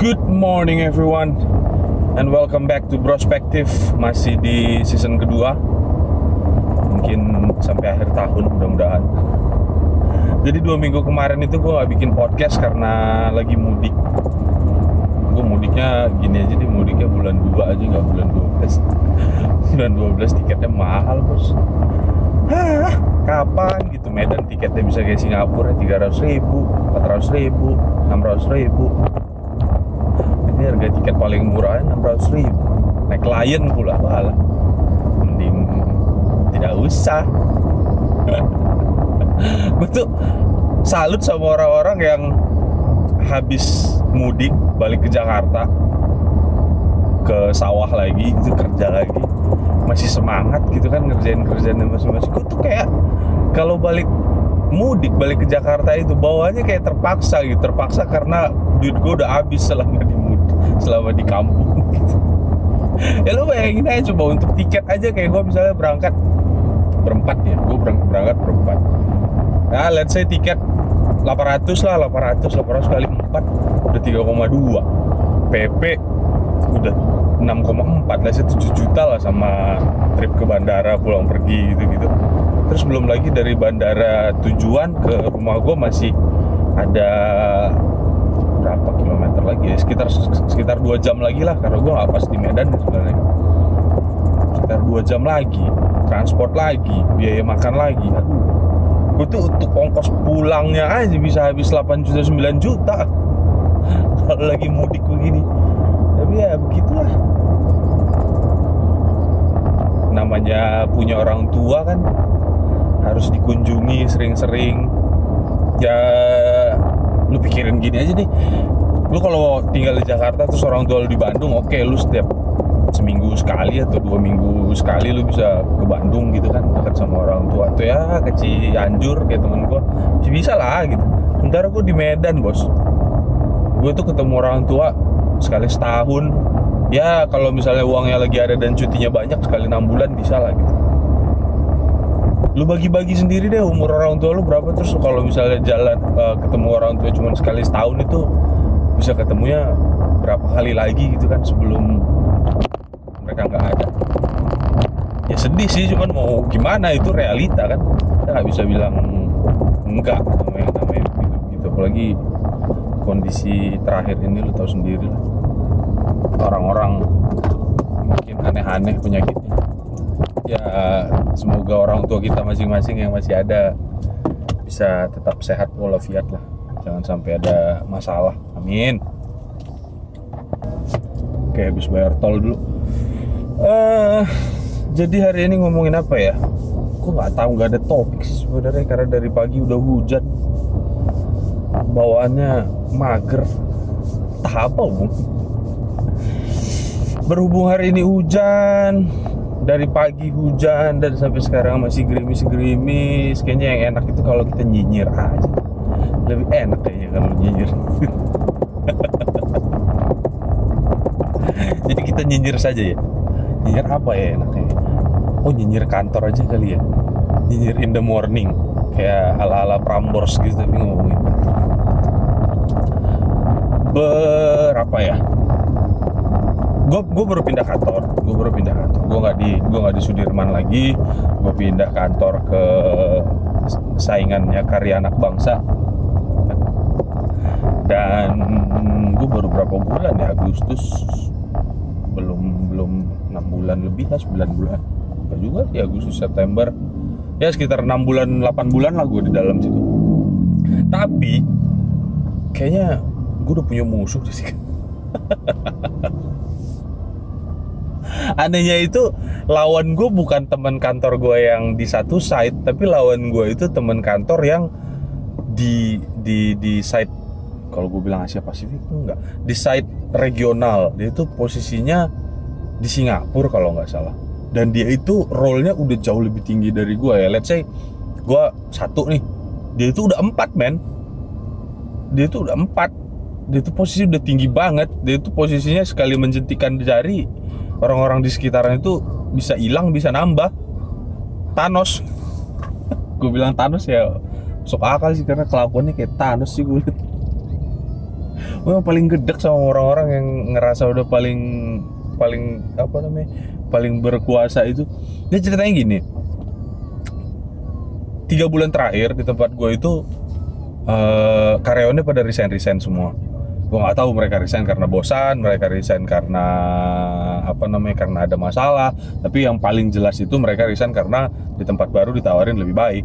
Good morning everyone And welcome back to Prospective Masih di season kedua. Mungkin sampai akhir tahun mudah-mudahan. Jadi dua minggu kemarin itu gue gak bikin podcast karena lagi mudik. Gue mudiknya gini aja deh Mudiknya bulan 2 aja gak bulan 12 Bulan 12 tiketnya mahal bos. Hah, kapan gitu? Medan tiketnya bisa kayak Singapura 300 ribu 400 ribu 600 ribu ini harga tiket paling murah 600 ribu. Naik Lion pula malah. Mending tidak usah. Gue tuh salut sama orang-orang yang habis mudik balik ke Jakarta. Ke sawah lagi itu kerja lagi. Masih semangat gitu kan ngerjain kerjaan masing-masing. Gue tuh kayak kalau balik mudik balik ke Jakarta itu bawahnya kayak terpaksa gitu. Terpaksa karena duit gue udah habis selama di mudik selama di kampung. Gitu ya lo bayangin aja coba untuk tiket aja kayak gue misalnya berangkat berempat ya gue berangkat, berangkat berempat. Nah let's say tiket 800 lah 800 800 kali 4 udah 3,2 PP udah 6,4 lah 7 juta lah sama trip ke bandara pulang pergi gitu gitu terus belum lagi dari bandara tujuan ke rumah gue masih ada berapa kilometer lagi ya? Sekitar sekitar dua jam lagi lah karena gue nggak pas di Medan sebenarnya. Sekitar dua jam lagi transport lagi biaya makan lagi. Aduh gue tuh untuk ongkos pulangnya aja bisa habis 8 juta 9 juta. Kalau lagi mudik begini. Tapi ya begitulah. Namanya punya orang tua kan harus dikunjungi sering-sering. Ya lu pikirin gini aja nih lu kalau tinggal di Jakarta terus orang tua lu di Bandung oke okay, lu setiap seminggu sekali atau dua minggu sekali lu bisa ke Bandung gitu kan dekat sama orang tua. Tuh ya kecil anjur kayak temen gua masih bisa lah gitu. Sementara gua di Medan bos. Gue tuh ketemu orang tua sekali setahun. Ya kalau misalnya uangnya lagi ada dan cutinya banyak sekali enam bulan bisa lah gitu lu bagi-bagi sendiri deh umur orang tua lu berapa. Terus kalau misalnya jalan uh, ketemu orang tua cuma sekali setahun itu bisa ketemunya berapa kali lagi gitu kan sebelum mereka nggak ada. Ya sedih sih cuman mau gimana itu realita kan. Kita nggak bisa bilang enggak namanya namanya gitu gitu. Apalagi kondisi terakhir ini lu tahu sendiri lah. Orang-orang makin aneh-aneh penyakitnya ya semoga orang tua kita masing-masing yang masih ada bisa tetap sehat walafiat lah. Jangan sampai ada masalah. Amin. Oke habis bayar tol dulu. Uh, jadi hari ini ngomongin apa ya? Gue nggak tahu nggak ada topik sih sebenarnya karena dari pagi udah hujan. Bawaannya mager. Tak apa bung berhubung hari ini hujan dari pagi hujan dan sampai sekarang masih gerimis-gerimis. Kayaknya yang enak itu kalau kita nyinyir aja. Lebih enak kayaknya kalau nyinyir. Jadi kita nyinyir saja ya? Nyinyir apa ya enaknya? Oh nyinyir kantor aja kali ya? Nyinyir in the morning. Kayak ala-ala Prambors gitu tapi ngomongin berapa ya gue gue baru pindah kantor gue baru pindah kantor. Gue nggak di gue nggak di Sudirman lagi. Gue pindah kantor ke saingannya karya anak bangsa. Dan gue baru berapa bulan ya Agustus? Belum belum enam bulan lebih lah 9 bulan. Gak juga sih Agustus September. Ya sekitar enam bulan 8 bulan lah gue di dalam situ. Tapi kayaknya gue udah punya musuh sih anehnya itu lawan gue bukan teman kantor gue yang di satu site tapi lawan gue itu teman kantor yang di di di site kalau gue bilang Asia Pasifik enggak di site regional. Dia itu posisinya di Singapura kalau nggak salah. Dan dia itu role-nya udah jauh lebih tinggi dari gue ya. Let's say gue satu nih dia itu udah empat men. Dia itu udah empat. Dia itu posisi udah tinggi banget. Dia itu posisinya sekali menjentikan jari orang-orang di sekitaran itu bisa hilang bisa nambah. Thanos. Gue bilang Thanos ya sok akal sih karena kelakuannya kayak Thanos sih gue gue yang paling gedek sama orang-orang yang ngerasa udah paling paling apa namanya paling berkuasa itu. Dia ceritanya gini. Tiga bulan terakhir di tempat gue itu eh, karyawannya pada resign resign semua gue nggak tahu mereka resign karena bosan mereka resign karena apa namanya karena ada masalah. Tapi yang paling jelas itu mereka resign karena di tempat baru ditawarin lebih baik.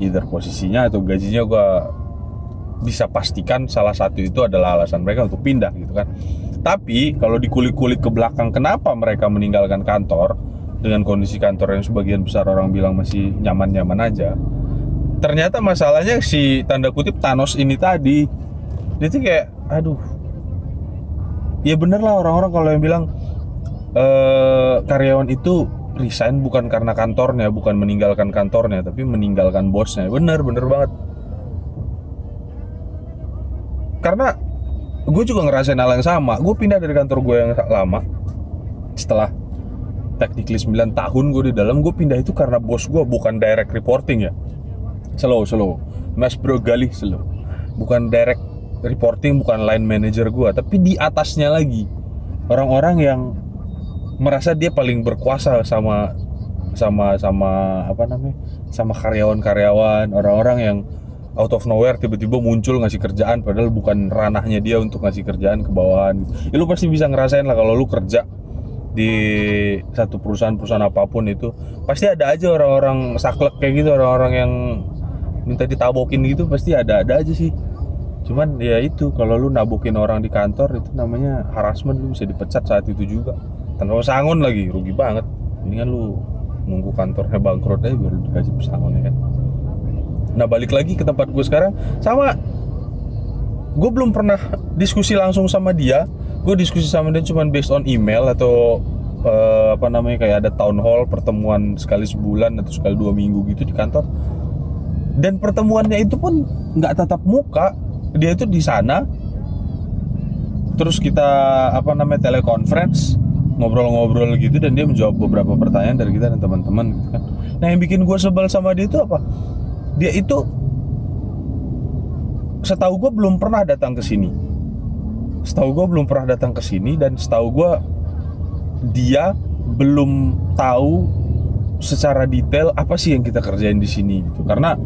Either posisinya atau gajinya gue bisa pastikan salah satu itu adalah alasan mereka untuk pindah gitu kan. Tapi kalau dikulik-kulik ke belakang kenapa mereka meninggalkan kantor dengan kondisi kantor yang sebagian besar orang bilang masih nyaman-nyaman aja? Ternyata masalahnya si tanda kutip Thanos ini tadi dia kayak aduh. Ya bener lah orang-orang kalau yang bilang eh, karyawan itu resign bukan karena kantornya bukan meninggalkan kantornya tapi meninggalkan bosnya. Bener bener banget. Karena gue juga ngerasain hal yang sama. Gue pindah dari kantor gue yang lama setelah technically 9 tahun gue di dalam gue pindah itu karena bos gue bukan direct reporting ya. Slow slow. Mas bro gali slow. Bukan direct reporting bukan line manager gue tapi di atasnya lagi. Orang-orang yang merasa dia paling berkuasa sama sama sama apa namanya sama karyawan-karyawan orang-orang yang out of nowhere tiba-tiba muncul ngasih kerjaan padahal bukan ranahnya dia untuk ngasih kerjaan ke bawahan. Ya lu pasti bisa ngerasain lah kalau lu kerja di satu perusahaan-perusahaan apa pun itu. Pasti ada aja orang-orang saklek kayak gitu orang-orang yang minta ditabokin gitu pasti ada-ada aja sih cuman ya itu kalau lu nabokin orang di kantor itu namanya harassment lu bisa dipecat saat itu juga. Tanpa pesangon lagi rugi banget. Mendingan lu nunggu kantornya bangkrut aja baru dikasih pesangon ya kan? Nah balik lagi ke tempat gue sekarang. Sama gue belum pernah diskusi langsung sama dia. Gue diskusi sama dia cuman based on email atau eh, apa namanya kayak ada town hall pertemuan sekali sebulan atau sekali dua minggu gitu di kantor. Dan pertemuannya itu pun nggak tatap muka dia itu di sana. Terus kita apa namanya teleconference ngobrol-ngobrol gitu dan dia menjawab beberapa pertanyaan dari kita dan teman-teman gitu kan. Nah yang bikin gue sebel sama dia itu apa? Dia itu setahu gue belum pernah datang ke sini. Setahu gue belum pernah datang ke sini dan setahu gue dia belum tahu secara detail apa sih yang kita kerjain di sini gitu. Karena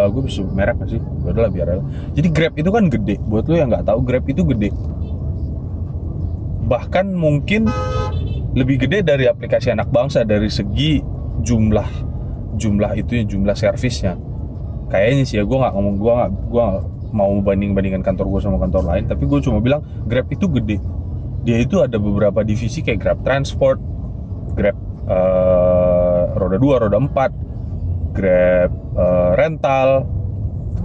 eh gue bisa merek gak sih? Udah lah biar aja. jadi Grab itu kan gede. Buat lo yang nggak tahu Grab itu gede. Bahkan mungkin lebih gede dari aplikasi anak bangsa dari segi jumlah jumlah itu ya jumlah servisnya. Kayaknya sih ya gue nggak ngomong gue nggak gue mau banding bandingkan kantor gue sama kantor lain tapi gue cuma bilang Grab itu gede. Dia itu ada beberapa divisi kayak Grab Transport Grab eh, roda 2 roda 4 Grab eh, rental.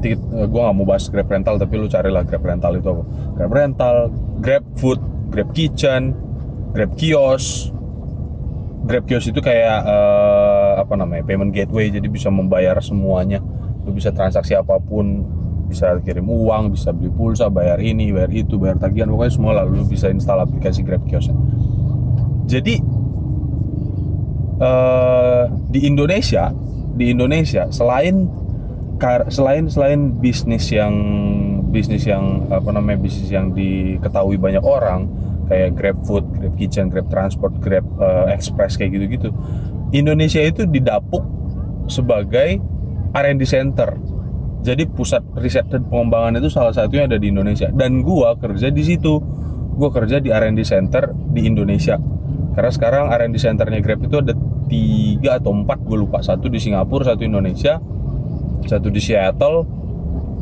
Gue nggak mau bahas Grab rental tapi lu carilah Grab rental itu apa. Grab rental Grab food Grab kitchen Grab kios. Grab kios itu kayak eh, apa namanya payment gateway jadi bisa membayar semuanya. Lu bisa transaksi apa pun bisa kirim uang bisa beli pulsa bayar ini bayar itu bayar tagihan pokoknya semua lah. Lu bisa install aplikasi Grab kios jadi eh, di Indonesia di Indonesia selain selain selain bisnis yang bisnis yang apa namanya bisnis yang diketahui banyak orang kayak Grab Food, Grab Kitchen, Grab Transport, Grab eh, Express kayak gitu-gitu. Indonesia itu didapuk sebagai R&D center. Jadi pusat riset dan pengembangan itu salah satunya ada di Indonesia. Dan gua kerja di situ. Gua kerja di R&D center di Indonesia. Karena sekarang R&D centernya Grab itu ada tiga atau empat gue lupa. Satu di Singapura, satu Indonesia, satu di Seattle,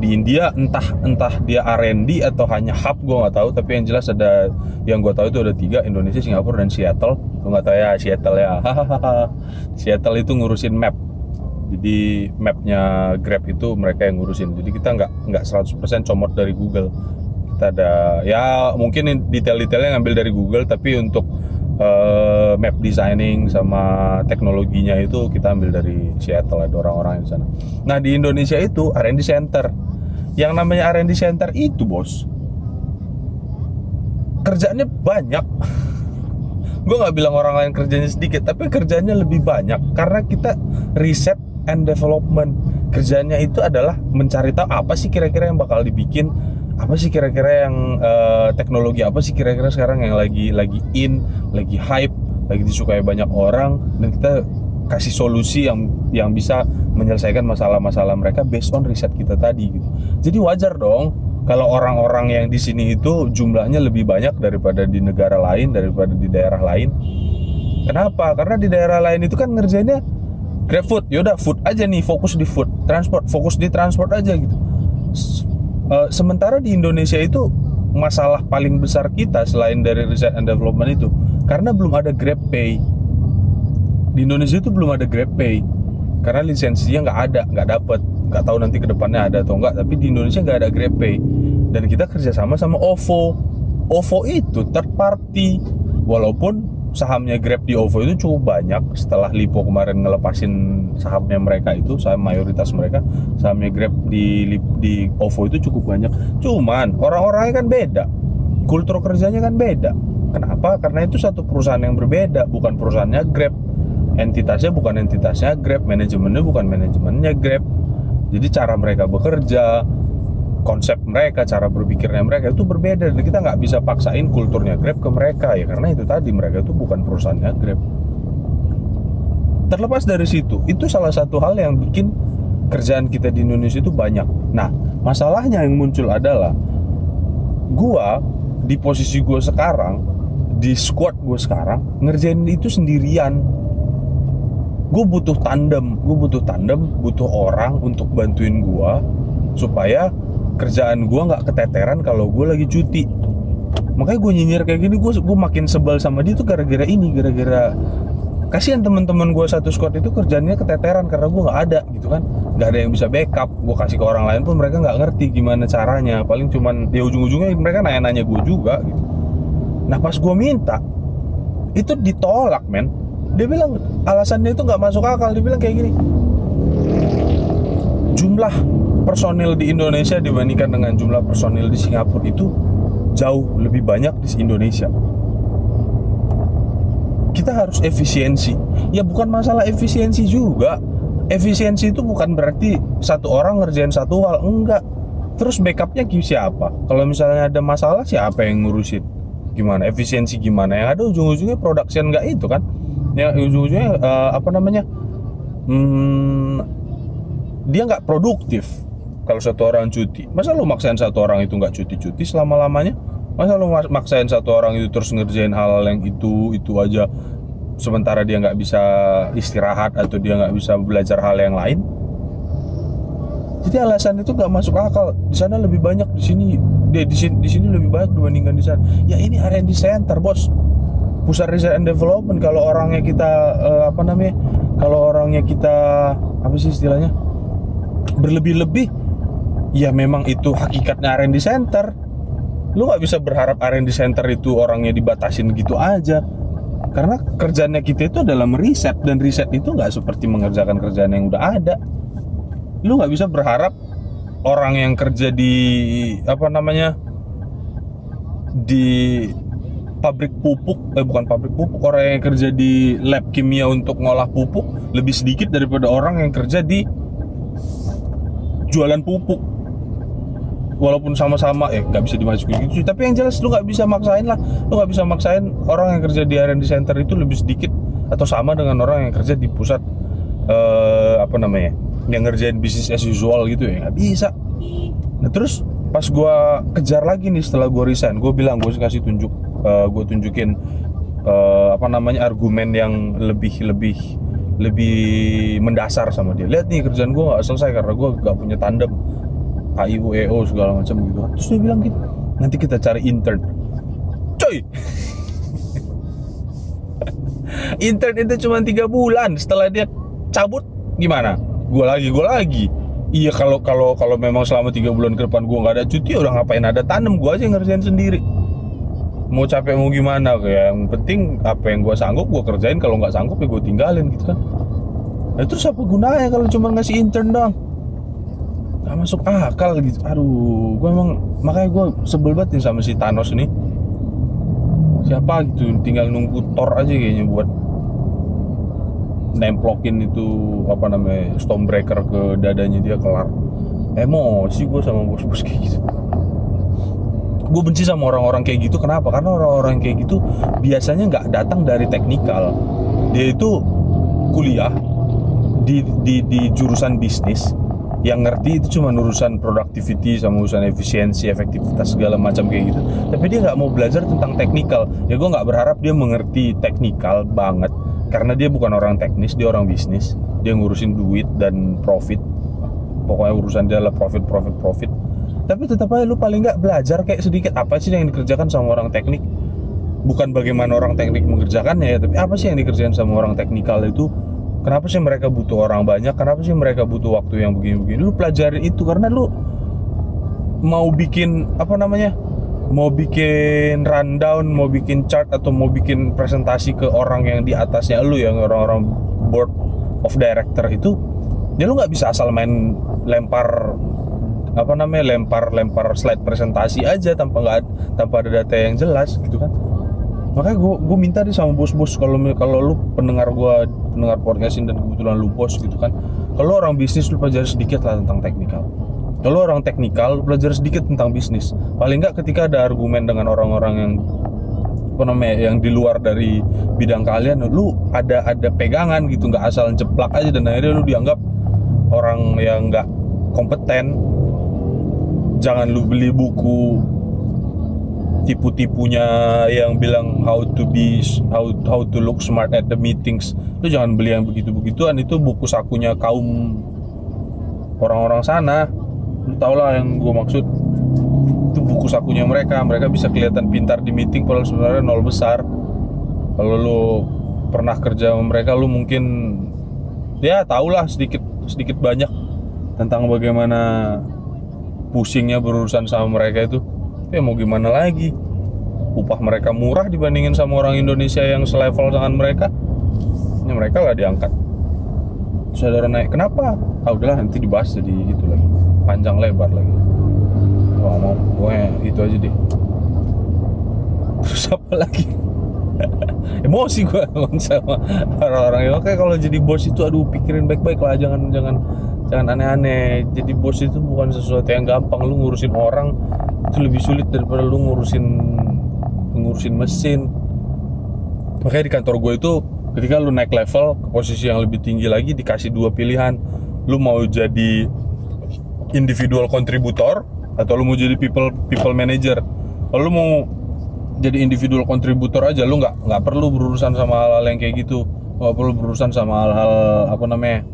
di India entah entah dia R&D atau hanya hub gue nggak tahu. Tapi yang jelas ada yang gue tahu itu ada tiga Indonesia Singapura dan Seattle. Gue nggak tahu ya Seattle ya. Seattle itu ngurusin map. Jadi mapnya Grab itu mereka yang ngurusin. Jadi kita nggak nggak 100% comot dari Google. Kita ada ya mungkin detail-detailnya ngambil dari Google. Tapi untuk eh, map designing sama teknologinya itu kita ambil dari Seattle ada orang-orang di sana. Nah di Indonesia itu R&D center. Yang namanya R&D center itu bos kerjanya banyak. Gue nggak bilang orang lain kerjanya sedikit, tapi kerjanya lebih banyak karena kita riset and development. Kerjanya itu adalah mencari tahu apa sih kira-kira yang bakal dibikin, apa sih kira-kira yang eh, teknologi apa sih kira-kira sekarang yang lagi lagi in lagi hype lagi disukai banyak orang dan kita kasih solusi yang yang bisa menyelesaikan masalah-masalah mereka based on riset kita tadi gitu. Jadi wajar dong kalau orang-orang yang di sini itu jumlahnya lebih banyak daripada di negara lain, daripada di daerah lain. Kenapa? Karena di daerah lain itu kan ngerjainnya Grab food, yaudah food aja nih, fokus di food, transport, fokus di transport aja gitu. Eh, sementara di Indonesia itu masalah paling besar kita selain dari research and development itu karena belum ada Grab Pay. Di Indonesia itu belum ada Grab Pay karena lisensinya nggak ada, nggak dapet, nggak tahu nanti ke depannya ada atau nggak. Tapi di Indonesia nggak ada Grab Pay dan kita kerjasama sama OVO. OVO itu third party, walaupun sahamnya Grab di OVO itu cukup banyak. Setelah Lipo kemarin ngelepasin sahamnya mereka itu saham mayoritas mereka sahamnya Grab di di OVO itu cukup banyak. Cuman orang-orangnya kan beda. Kultur kerjanya kan beda. Kenapa? Karena itu satu perusahaan yang berbeda bukan perusahaannya Grab. Entitasnya bukan entitasnya Grab manajemennya bukan manajemennya Grab. Jadi cara mereka bekerja konsep mereka, cara berpikirnya mereka itu berbeda dan kita nggak bisa paksain kulturnya Grab ke mereka ya karena itu tadi mereka itu bukan perusahaannya Grab. Terlepas dari situ, itu salah satu hal yang bikin kerjaan kita di Indonesia itu banyak. Nah, masalahnya yang muncul adalah gua di posisi gua sekarang di squad gue sekarang ngerjain itu sendirian gue butuh tandem gue butuh tandem butuh orang untuk bantuin gue supaya kerjaan gue nggak keteteran kalau gue lagi cuti. Makanya gue nyinyir kayak gini gue gue makin sebel sama dia tuh gara-gara ini gara-gara kasihan teman-teman gue satu squad itu kerjanya keteteran karena gue nggak ada gitu kan. Nggak ada yang bisa backup gue kasih ke orang lain pun mereka nggak ngerti gimana caranya. Paling cuman di ujung-ujungnya mereka nanya-nanya gue juga gitu. Nah pas gue minta itu ditolak men. Dia bilang alasannya itu nggak masuk akal. Dia bilang kayak gini jumlah personil di Indonesia dibandingkan dengan jumlah personil di Singapura itu jauh lebih banyak di Indonesia. Kita harus efisiensi. Ya bukan masalah efisiensi juga. Efisiensi itu bukan berarti satu orang ngerjain satu hal enggak. Terus backupnya siapa? Kalau misalnya ada masalah siapa yang ngurusin? Gimana? Efisiensi gimana? Yang ada ujung-ujungnya production nggak itu kan? Yang ujung-ujungnya uh, apa namanya? Hmm, dia nggak produktif kalau satu orang cuti masa lu maksain satu orang itu nggak cuti-cuti selama-lamanya? Masa lu maksain satu orang itu terus ngerjain hal yang itu itu aja sementara dia nggak bisa istirahat atau dia nggak bisa belajar hal yang lain? Jadi alasan itu nggak masuk akal. Di sana lebih banyak di sini di, di sini di sini lebih banyak dibandingkan di sana. Ya ini R&D center bos. Pusat research and development. Kalau orangnya kita uh, apa namanya kalau orangnya kita apa sih istilahnya berlebih-lebih ya memang itu hakikatnya R&D center. Lu nggak bisa berharap R&D center itu orangnya dibatasin gitu aja. Karena kerjanya kita itu adalah meriset dan riset itu nggak seperti mengerjakan kerjaan yang udah ada. Lu nggak bisa berharap orang yang kerja di apa namanya di pabrik pupuk eh bukan pabrik pupuk orang yang kerja di lab kimia untuk ngolah pupuk lebih sedikit daripada orang yang kerja di jualan pupuk walaupun sama-sama eh nggak bisa dimasukin gitu tapi yang jelas lu nggak bisa maksain lah. Lu nggak bisa maksain orang yang kerja di R&D center itu lebih sedikit atau sama dengan orang yang kerja di pusat eh, apa namanya yang ngerjain bisnis as usual gitu ya. Nggak bisa. Nah terus pas gua kejar lagi nih setelah gua resign gua bilang gua kasih tunjuk uh, gue tunjukin uh, apa namanya argumen yang lebih lebih lebih mendasar sama dia. Lihat nih kerjaan gue nggak selesai karena gue gak punya tandem AIU EO segala macam gitu. Terus dia bilang gitu nanti kita cari intern. Coy! Intern itu cuma tiga bulan. Setelah dia cabut gimana? Gue lagi gue lagi. Iya kalau kalau kalau memang selama tiga bulan ke depan gue nggak ada cuti udah ngapain ada? Tandem gue aja ngerjain sendiri. Mau capek mau gimana? Kayak yang penting apa yang gue sanggup gue kerjain. Kalau nggak sanggup ya gue tinggalin gitu kan. Nah, terus apa gunanya kalau cuma ngasih intern dong nggak masuk akal gitu. Aduh gue emang makanya gue sebel banget nih sama si Thanos nih siapa gitu tinggal nunggu Thor aja kayaknya buat nemplokin itu apa namanya Stormbreaker ke dadanya dia kelar. Emosi gue sama bos-bos kayak gitu. Gue benci sama orang-orang kayak gitu. Kenapa? Karena orang-orang kayak gitu biasanya nggak datang dari teknikal. Dia itu kuliah di, di, di jurusan bisnis yang ngerti itu cuma urusan productivity sama urusan efisiensi efektivitas segala macam kayak gitu. Tapi dia nggak mau belajar tentang teknikal. Ya gue nggak berharap dia mengerti teknikal banget. Karena dia bukan orang teknis dia orang bisnis. Dia ngurusin duit dan profit. Pokoknya urusan dia adalah profit profit profit. Tapi tetap aja lu paling nggak belajar kayak sedikit apa sih yang dikerjakan sama orang teknik? Bukan bagaimana orang teknik mengerjakannya ya tapi apa sih yang dikerjakan sama orang teknikal itu Kenapa sih mereka butuh orang banyak? Kenapa sih mereka butuh waktu yang begini-begini? Lu pelajarin itu karena lu mau bikin apa namanya? Mau bikin rundown, mau bikin chart atau mau bikin presentasi ke orang yang di atasnya lu yang orang-orang board of director itu, ya lu nggak bisa asal main lempar apa namanya lempar lempar slide presentasi aja tanpa nggak tanpa ada data yang jelas gitu kan makanya gue gue minta deh sama bos-bos kalau kalau lu pendengar gue pendengar podcast ini dan kebetulan lu bos gitu kan kalau orang bisnis lu pelajari sedikit lah tentang teknikal. Kalau orang teknikal lu pelajari sedikit tentang bisnis. Paling nggak ketika ada argumen dengan orang-orang yang apa namanya yang di luar dari bidang kalian lu ada ada pegangan gitu nggak asal jeplak aja dan akhirnya lu dianggap orang yang nggak kompeten. Jangan lu beli buku tipu-tipunya yang bilang how to be how how to look smart at the meetings. Lu jangan beli yang begitu-begituan itu buku sakunya kaum orang-orang sana. Lu tau lah yang gue maksud. Itu buku sakunya mereka. Mereka bisa kelihatan pintar di meeting padahal sebenarnya nol besar. Kalau lu pernah kerja sama mereka lu mungkin ya tau lah sedikit sedikit banyak tentang bagaimana pusingnya berurusan sama mereka itu ya mau gimana lagi? Upah mereka murah dibandingin sama orang Indonesia yang selevel dengan mereka. Ya mereka lah diangkat. Saudara naik kenapa? Ah udahlah nanti dibahas jadi itu lagi. Panjang lebar lagi. Wah mau. Pokoknya itu aja deh. Terus apa lagi? Emosi gue sama orang-orang. Yang oke kalau jadi bos itu aduh pikirin baik-baik lah. Jangan jangan jangan aneh-aneh. Jadi bos itu bukan sesuatu yang gampang. Lu ngurusin orang itu lebih sulit daripada lu ngurusin ngurusin mesin. Makanya di kantor gue itu ketika lu naik level ke posisi yang lebih tinggi lagi dikasih dua pilihan. Lu mau jadi individual kontributor atau lu mau jadi people people manager. Kalau lu mau jadi individual kontributor aja lu nggak nggak perlu berurusan sama hal-hal yang kayak gitu. Nggak perlu berurusan sama hal-hal apa namanya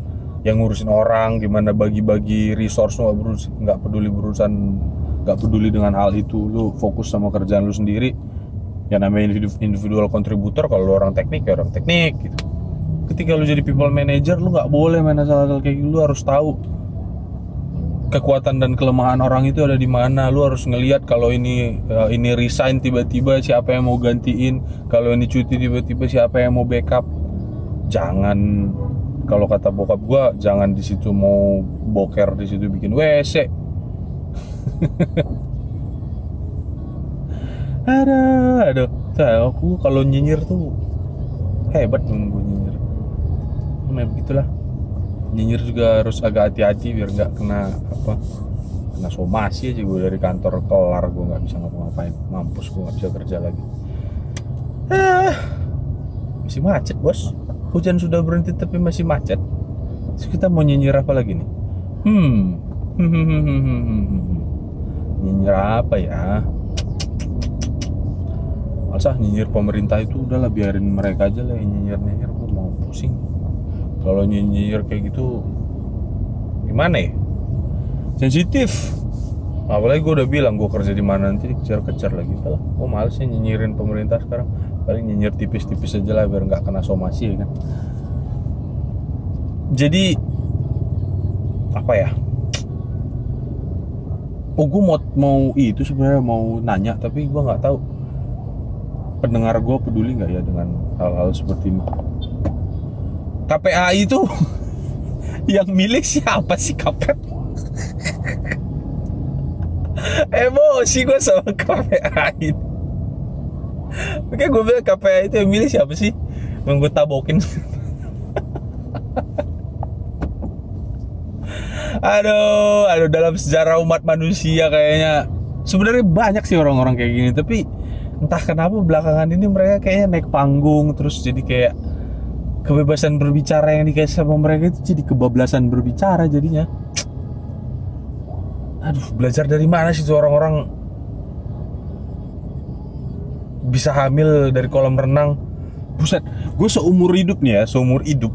yang ngurusin orang gimana bagi-bagi resource nggak nggak peduli berurusan gak peduli dengan hal itu lu fokus sama kerjaan lu sendiri. Ya namanya individual kontributor kalau lu orang teknik ya orang teknik gitu. Ketika lu jadi people manager lu nggak boleh main asal-asal kayak gitu. Lu harus tahu kekuatan dan kelemahan orang itu ada di mana. Lu harus ngelihat kalau ini uh, ini resign tiba-tiba siapa yang mau gantiin. Kalau ini cuti tiba-tiba siapa yang mau backup. Jangan kalau kata bokap gua jangan di situ mau boker di situ bikin WC aduh aduh saya aku kalau nyinyir tuh hebat gue nyinyir. Nah begitulah. Nyinyir juga harus agak hati-hati biar nggak kena apa kena somasi aja gue dari kantor kelar gue nggak bisa ngapa-ngapain. Mampus gue nggak bisa kerja lagi. Ah, masih macet bos. Hujan sudah berhenti tapi masih macet. Terus kita mau nyinyir apa lagi nih? Hmm hmm, hmm, hmm nyinyir apa ya? Masa nyinyir pemerintah itu udahlah biarin mereka aja lah yang nyinyir nyinyir gue mau pusing. Kalau nyinyir kayak gitu gimana ya? Sensitif. Apalagi gue udah bilang gue kerja di mana nanti kejar-kejar lagi lah. Gue males sih nyinyirin pemerintah sekarang. Paling nyinyir tipis-tipis aja lah biar nggak kena somasi ya kan? Jadi apa ya oh gue mau mau itu sebenarnya mau nanya tapi gue nggak tahu. Pendengar gue peduli nggak ya dengan hal-hal seperti ini? KPAI itu yang milik siapa sih kapet? Emosi gue sama KPAI Oke gue bilang KPAI itu yang milik siapa sih? Yang gue tabokin aduh aduh dalam sejarah umat manusia kayaknya. Sebenarnya banyak sih orang-orang kayak gini tapi entah kenapa belakangan ini mereka kayaknya naik panggung terus jadi kayak kebebasan berbicara yang dikasih sama mereka itu jadi kebablasan berbicara jadinya. Aduh belajar dari mana sih tuh orang-orang? Bisa hamil dari kolam renang. Buset gue seumur hidup nih ya seumur hidup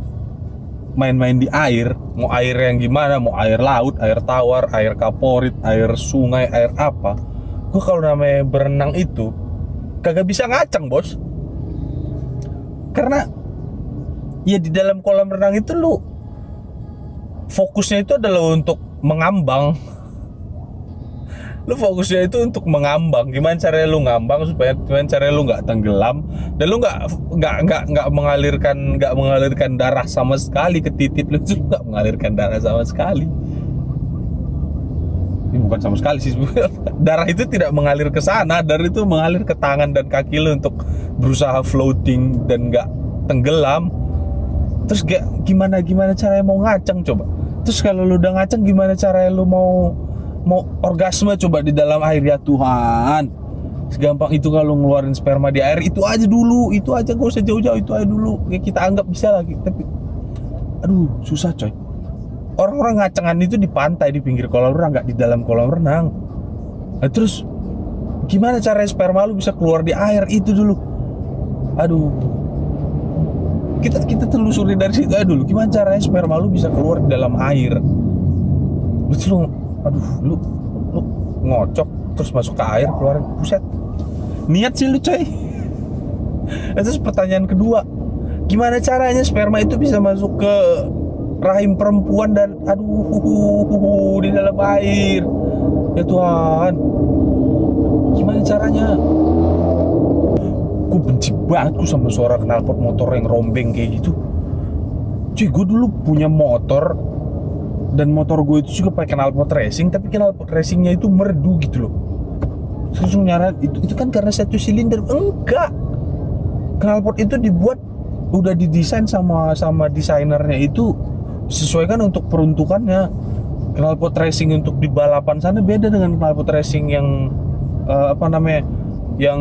main-main di air mau air yang gimana? Mau air laut air tawar air kaporit air sungai air apa? Gue kalau namanya berenang itu kagak bisa ngacang bos. Karena ya di dalam kolam renang itu lu fokusnya itu adalah untuk mengambang lu fokusnya itu untuk mengambang. Gimana caranya lu ngambang supaya gimana caranya lu nggak tenggelam? Dan lu nggak nggak nggak nggak mengalirkan nggak mengalirkan darah sama sekali ke titik lu. Tuh nggak mengalirkan darah sama sekali. Ini bukan sama sekali sih. Darah itu tidak mengalir ke sana. Darah itu mengalir ke tangan dan kaki lu untuk berusaha floating dan nggak tenggelam. Terus gak, gimana gimana caranya mau ngaceng coba? Terus kalau lu udah ngaceng gimana caranya lu mau mau orgasme coba di dalam air ya Tuhan. Segampang itu kalau ngeluarin sperma di air itu aja dulu itu aja gak usah jauh-jauh itu aja dulu. Ya kita anggap bisa lagi tapi aduh susah coy. Orang-orang ngacengan itu di pantai di pinggir kolam renang nggak di dalam kolam renang. Nah, terus gimana cara sperma lu bisa keluar di air? Itu dulu. Aduh. Kita kita telusuri dari situ aja dulu gimana caranya sperma lu bisa keluar di dalam air? Lu aduh lu lu ngocok terus masuk ke air keluarin buset. Niat sih lu coy. Terus pertanyaan kedua. Gimana caranya sperma itu bisa masuk ke rahim perempuan dan aduh di dalam air? Ya Tuhan. Gimana caranya? Gue benci banget gue sama suara knalpot motor yang rombeng kayak gitu. Cuy gue dulu punya motor dan motor gue itu juga pakai knalpot racing tapi knalpot racingnya itu merdu gitu loh. Langsung nyarat itu itu kan karena satu silinder enggak. Knalpot itu dibuat udah didesain sama sama desainernya itu sesuaikan untuk peruntukannya. Knalpot racing untuk di balapan sana beda dengan knalpot racing yang uh, apa namanya yang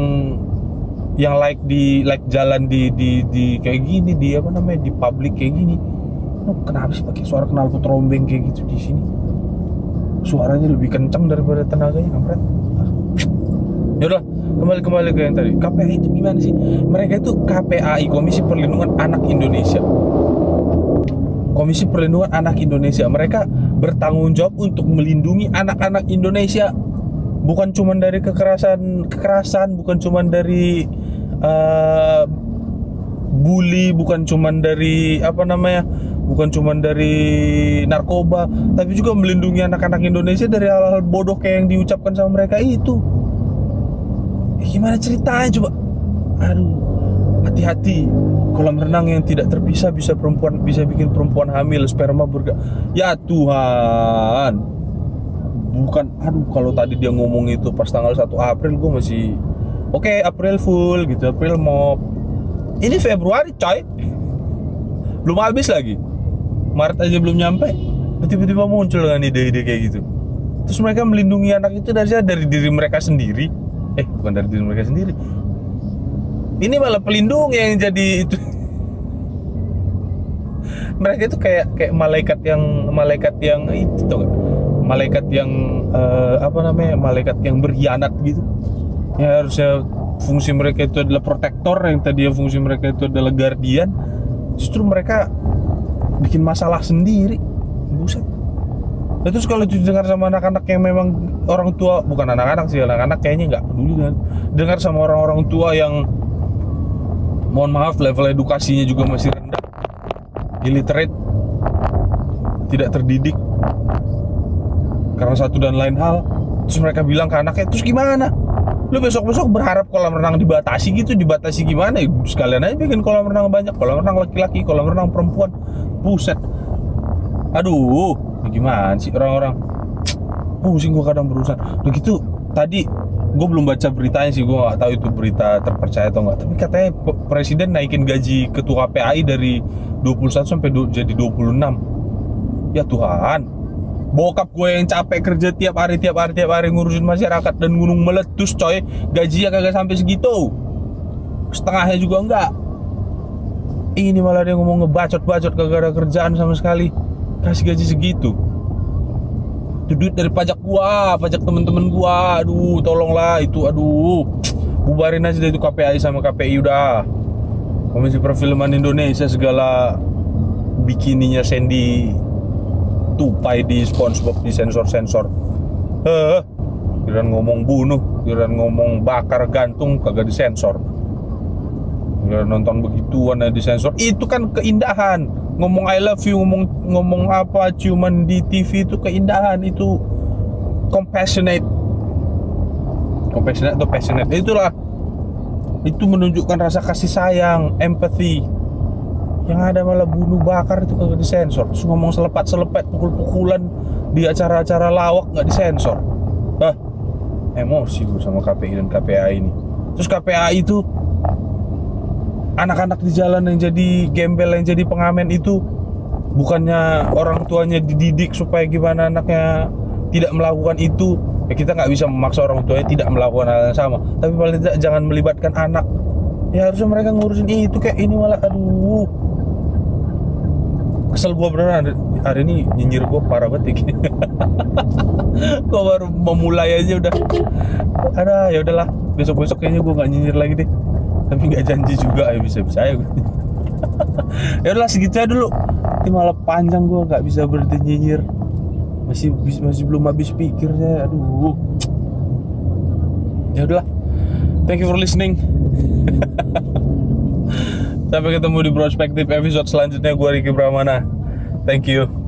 yang like di like jalan di di di kayak gini di apa namanya di publik kayak gini kenapa sih pakai suara knalpot rombeng kayak gitu di sini? Suaranya lebih kencang daripada tenaganya kampret. Yaudah kembali kembali ke yang tadi. KPAI itu gimana sih? Mereka itu KPAI Komisi Perlindungan Anak Indonesia. Komisi Perlindungan Anak Indonesia. Mereka bertanggung jawab untuk melindungi anak-anak Indonesia. Bukan cuma dari kekerasan kekerasan bukan cuma dari uh, bully bukan cuma dari apa namanya bukan cuma dari narkoba tapi juga melindungi anak-anak Indonesia dari hal-hal bodoh kayak yang diucapkan sama mereka. Itu. Eh, gimana ceritanya coba? Aduh hati-hati. Kolam renang yang tidak terpisah bisa perempuan bisa bikin perempuan hamil sperma berga. Ya Tuhan. Bukan aduh kalau tadi dia ngomong itu pas tanggal 1 April gue masih oke okay, April full gitu. April mau ini Februari coy. Belum habis lagi Maret aja belum nyampe tiba-tiba muncul dengan ide-ide kayak gitu. Terus mereka melindungi anak itu dari dari diri mereka sendiri. Eh bukan dari diri mereka sendiri. Ini malah pelindung yang jadi itu. Mereka itu kayak kayak malaikat yang malaikat yang itu tuh malaikat yang uh, apa namanya? Malaikat yang berkhianat gitu. Ya harusnya fungsi mereka itu adalah protektor yang tadi fungsi mereka itu adalah guardian. Justru mereka bikin masalah sendiri. Buset. Nah, terus kalau dengar sama anak-anak yang memang orang tua bukan anak-anak sih anak-anak kayaknya nggak peduli kan. Dengar sama orang-orang tua yang mohon maaf level edukasinya juga masih rendah. Illiterate. Tidak terdidik. Karena satu dan lain hal. Terus mereka bilang ke anaknya terus gimana lu besok-besok berharap kolam renang dibatasi gitu dibatasi gimana? Ya sekalian aja bikin kolam renang banyak. Kolam renang laki-laki kolam renang perempuan. Buset. Aduh gimana sih orang-orang? Pusing gua kadang berurusan. Begitu tadi gue belum baca beritanya sih gue nggak tahu itu berita terpercaya atau enggak tapi katanya presiden naikin gaji ketua PAI dari 21 sampai jadi 26 ya Tuhan bokap gue yang capek kerja tiap hari tiap hari tiap hari ngurusin masyarakat dan gunung meletus coy. Gajinya kagak sampai segitu. Setengahnya juga enggak. Ini malah dia ngomong ngebacot-bacot kagak ada kerjaan sama sekali. Kasih gaji segitu. Itu duit dari pajak gua pajak temen-temen gua. Aduh tolonglah itu aduh. Bubarin aja deh itu KPI sama KPI udah. Komisi Perfilman Indonesia segala bikininya Sandy tupai di SpongeBob di sensor-sensor. Heh, kirain ngomong bunuh, kirain ngomong bakar gantung kagak disensor. Kirain nonton begituan ya disensor. Itu kan keindahan. Ngomong I love you, ngomong ngomong apa cuman di TV itu keindahan, itu compassionate. Compassionate atau passionate itulah. Itu menunjukkan rasa kasih sayang, empathy yang ada malah bunuh bakar itu kagak disensor. Terus ngomong selepat selepet pukul-pukulan di acara-acara lawak nggak disensor. Ah emosi gue sama KPI dan KPA ini. Terus KPA itu anak-anak di jalan yang jadi gembel yang jadi pengamen itu bukannya orang tuanya dididik supaya gimana anaknya tidak melakukan itu. Ya kita nggak bisa memaksa orang tuanya tidak melakukan hal yang sama. Tapi paling tidak jangan melibatkan anak. Ya harusnya mereka ngurusin itu kayak ini malah aduh kesel gue beneran hari, hari ini nyinyir gue parah banget ya gue baru memulai aja udah. Ada ya udahlah. Besok besok kayaknya gue nggak nyinyir lagi deh. Tapi nggak janji juga ya bisa bisa ya ya udahlah segitu aja dulu. Ini malah panjang gue nggak bisa berhenti nyinyir. Masih masih belum habis pikirnya aduh. Ya udahlah. Thank you for listening Sampai ketemu di prospektif episode selanjutnya. Gue Ricky Pramana. Thank you.